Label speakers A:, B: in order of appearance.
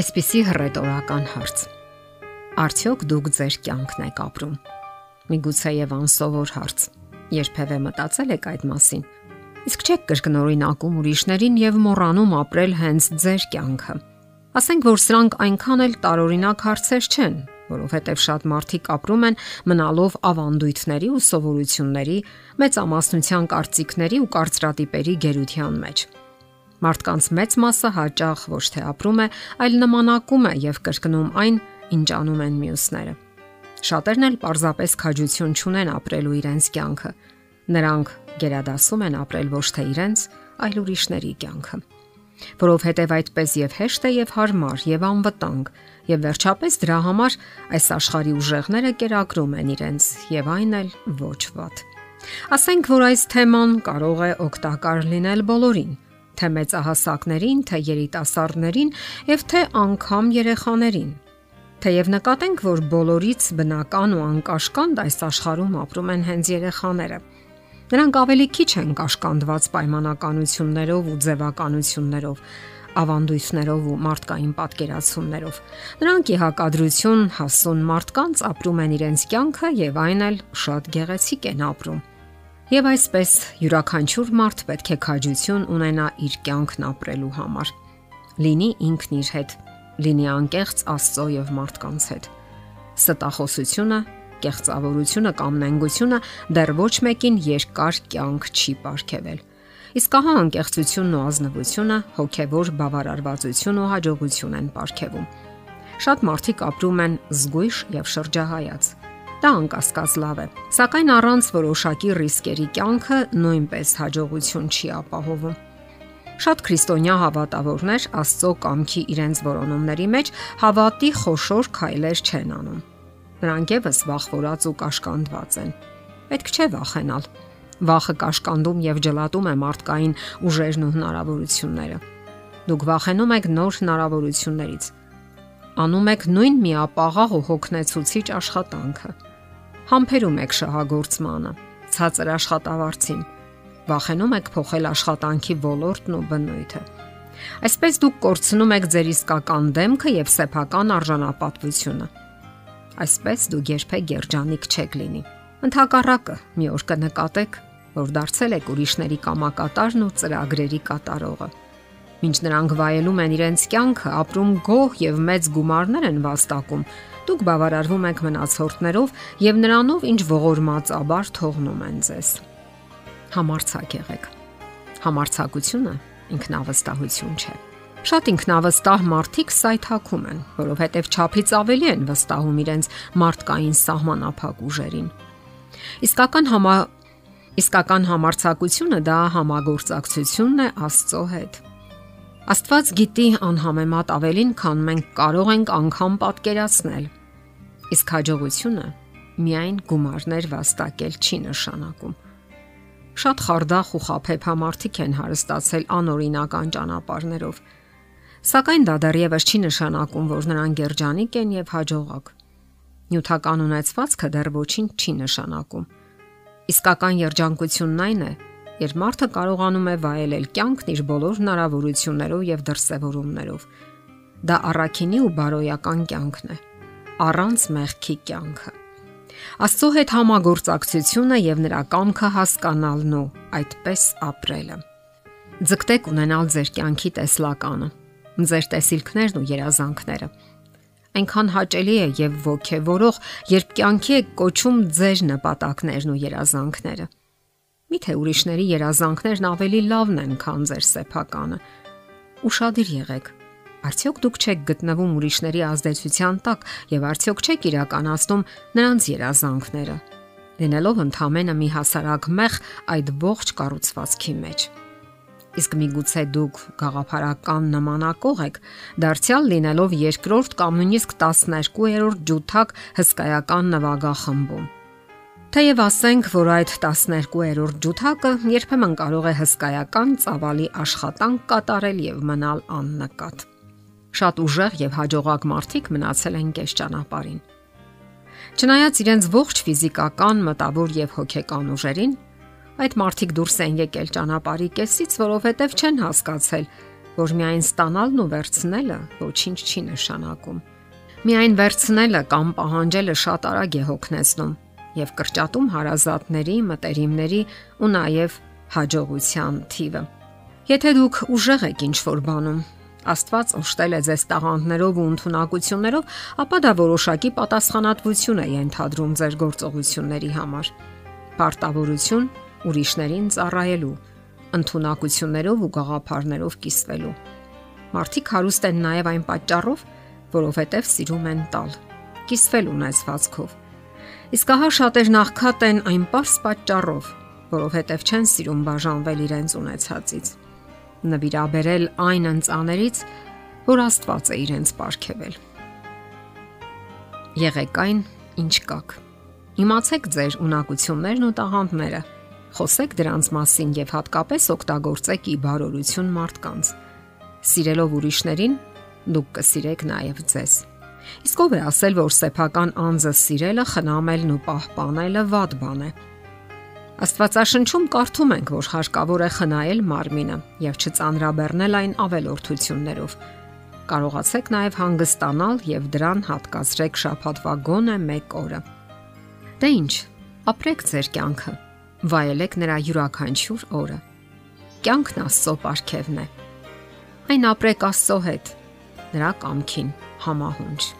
A: Այսպիսի հռետորական հարց. Արդյոք դուք ձեր կյանքն եք ապրում։ Միգուցե եւ անսովոր հարց։ Երբևէ մտածել եք այդ մասին։ Իսկ չեք կրկնօրինակում ուրիշներին եւ մոռանում ապրել հենց ձեր կյանքը։ Ասենք որ սրանք այնքան էլ տարօրինակ հարցեր չեն, որովհետև շատ մարդիկ ապրում են մնալով ավանդույթների ու սովորությունների, մեծամասնության կարծիքների ու կարծրատիպերի գերության մեջ։ Մարդկանց մեծ մասը հաճախ ոչ թե ապրում է, այլ նմանակում է եւ կրկնում այն, ինչ անում են մյուսները։ Շատերն էլ պարզապես քաջություն չունեն ապրելու իրենց կյանքը։ Նրանք գերադասում են ապրել ոչ թե իրենց, այլ ուրիշների կյանքը որովհետև այդպես եւ հեշտ է եւ հարմար եւ անվտանգ եւ վերջապես դրա համար այս աշխարհի ուժեղները կերակրում են իրենց եւ այն էլ ոչ ված։ Ասենք որ այս թեման կարող է օգտակար լինել բոլորին, թե մեծահասակներին, թե երիտասարդներին եւ թե անգամ երեխաներին։ Թեև նկատենք, որ բոլորից բնական ու անկաշկանդ այս աշխարհում ապրում են հենց երեխաները։ Նրանք ավելի քիչ են կաշկանդված պայմանականություններով ու ձևականություններով, ավանդույթներով ու մարդկային պատկերացումներով։ Նրանք ի հակադրություն հասուն մարդկանց ապրում են իրենց կյանքը եւ այն էլ շատ գեղեցիկ են ապրում։ Եվ այսպես յուրաքանչյուր մարդ պետք է քաջություն ունենա իր կյանքն ապրելու համար։ Լինի ինքն իր հետ, լինի անկեղծ Աստծո եւ մարդկանց հետ։ Ստախոսությունը, կեղծավորությունը կամ նենգությունը դեռ ոչ մեկին երկար կյանք չի ապարգևել։ Իսկ ահա անկեղծությունն ու ազնվությունը հոգևոր բավարարվածություն ու հաջողություն են ապարգևում։ Շատ մարդիկ ապրում են զգույշ եւ շրջահայաց Դա անկասկած լավ է, սակայն առանց որոշակի ռիսկերի կյանքը նույնպես հաջողություն չի ապահովում։ Շատ քրիստոնյա հավատավորներ Աստծո կամքի իրենց որոնումների մեջ հավատի խոշոր քայլեր չեն անում։ Նրանք եւս վախվորած ու կաշկանդված են։ Պետք չէ վախենալ։ Վախը կաշկանդում եւ ջլատում է մարդկային ուժերն ու հնարավորությունները։ Դուք վախենում եք նոր հնարավորություններից։ Անում եք նույն միապաղաղ ու հոգնեցուցիչ աշխատանքը համբերում եք շահագործմանը, ցածր աշխատավարձին, վախենում եք փոխել աշխատանքի ոլորտն ու բնույթը։ Այսպես դուք կորցնում եք ձեր իսկական դեմքը եւ սեփական արժանապատվությունը։ Այսպես դուք երբեք երջանիկ չեք լինի։ Ընթակառակը մի օր կնկատեք, որ դարձել եք ուրիշների կամակատարն ու ծրագրերի կատարողը։ Մինչ նրանք վայելում են իրենց կյանքը, ապրում գոհ եւ մեծ գումարներ են վաստակում, Դուք բավարարվում եք մնացորդներով եւ նրանով, ինչ ողորմած աբար թողնում են ձեզ։ Համարցակ եղեք։ Համարցակությունը ինքնավստահություն չէ։ Շատ ինքնավստահ մարդիկ սայթակում են, որովհետև ճափից ավելի են վստահում իրենց մարդկային սահմանափակ ուժերին։ Իսկական համա Իսկական համարցակությունը դա համագործակցությունն է Աստծո հետ։ Աստված գիտի անհամեմատ ավելին, քան մենք կարող ենք անգամ պատկերացնել։ Իսկ հաջողությունը միայն գումարներ վաստակել չի նշանակում։ Շատ խարդախ ու խափեփ համարթիկ են հարստացել անօրինական ճանապարներով։ Սակայն դա դեռևս չի նշանակում, որ նրանք երջանիկ են եւ հաջողակ։ Նյութական ունեցվածքը դեռ ոչինչ չի նշանակում։ Իսկական երջանկությունն այն է, երբ մարդը կարողանում է վայելել կյանքն իր բոլոր հնարավորություններով եւ դրսևորումներով։ Դա առաքինի ու բարոյական կյանքն է առանց մեղքի կյանքը։ Աստծո հետ համագործակցությունը եւ նրա կամքը հասկանալն ու այդպես ապրելը։ Ձգտեք ունենալ ձեր կյանքի տեսլականը, ձեր տեսիլքներն ու երազանքները։ Այնքան հաճելի է եւ ողքեվորող, երբ կյանքի է կոչում ձեր նպատակներն ու երազանքները։ Միթե ուրիշների երազանքներն ավելի լավն են, քան ձեր սեփականը։ Ուշադիր եղեք Արդյոք դուք չեք գտնվում ուրիշների ազդեցության տակ եւ արդյոք չեք իրականացնում նրանց երազանքները։ Լինելով ընդամենը մի հասարակ մեղ այդ ողջ կառուցվածքի մեջ։ Իսկ միգուցե դուք գաղափարական նմանակող եք, դարձյալ լինելով երկրորդ կամ նույնիսկ 12-րդ ջութակ հսկայական նվագախմբում։ Թեև ասենք, որ այդ 12-րդ ջութակը երբեմն կարող է հսկայական ծավալի աշխատանք կատարել եւ մնալ աննկատ։ Շատ ուժեղ եւ հաջողակ մարդիկ մնացել են կես ճանապարհին։ Չնայած իրենց ողջ ֆիզիկական, մտավոր եւ հոգեկան ուժերին, այդ մարդիկ դուրս են եկել ճանապարհի կեսից, որովհետեւ չեն հասկացել, որ միայն ստանալն ու վերցնելը ոչինչ չի նշանակում։ Միայն վերցնելը կամ պահանջելը շատ արագ է հոգնեցնում եւ կրճատում հարազատների, մտերիմների ու նաեւ հաջողության թիվը։ Եթե դուք ուժեղ եք ինչ-որ բանում, Աստված օշտել է ձեզ տաղանդներով ու ընտունակություններով, ապա դա որոշակի պատասխանատվություն է ենթադրում ձեր գործողությունների համար։ Պարտավորություն ուրիշներին ծառայելու, ընտունակություններով ու գաղափարներով կիսվելու։ Մարդիկ հարուստ են նաև այն պատճառով, որովհետև սիրում են տալ, կիսվել ունեցվածքով։ Իսկ ահա շատերն աղքատ են այն པարս պատճառով, որովհետև չեն սիրում բաժանվել իրենց ունեցածից։ Նվիրաբերել այն ընծաներից, որ Աստված է իրենց ապարգևել։ Եղեք այն, ինչ կաք։ Իմացեք ձեր ունակություններն ու տաղանդները Խոսեք դրանց մասին եւ հատկապես օգտագործեք ի բարօրություն մարդկանց։ Սիրելով ուրիշներին, դուք կսիրեք նաեւ ձեզ։ Իսկ ով է ասել, որ սեփական անձը սիրելը, խնամելն ու պահպանելը վատ բան է։ Աստվածաշնչում կարդում ենք, որ հարկավոր է խնայել մարմինը եւ չծանրաբեռնել այն ավելորդություններով։ Կարողացեք նաեւ հանգստանալ եւ դրան հատկացրեք շաբաթվա գոնե 1 օրը։ Դե ի՞նչ, ապրեք ձեր կյանքը վայելեք նրա յուրաքանչյուր օրը։ Կյանքն Աստծո ապարքևն է։ Այն ապրեք Աստծո հետ, նրա կամքին համահունչ։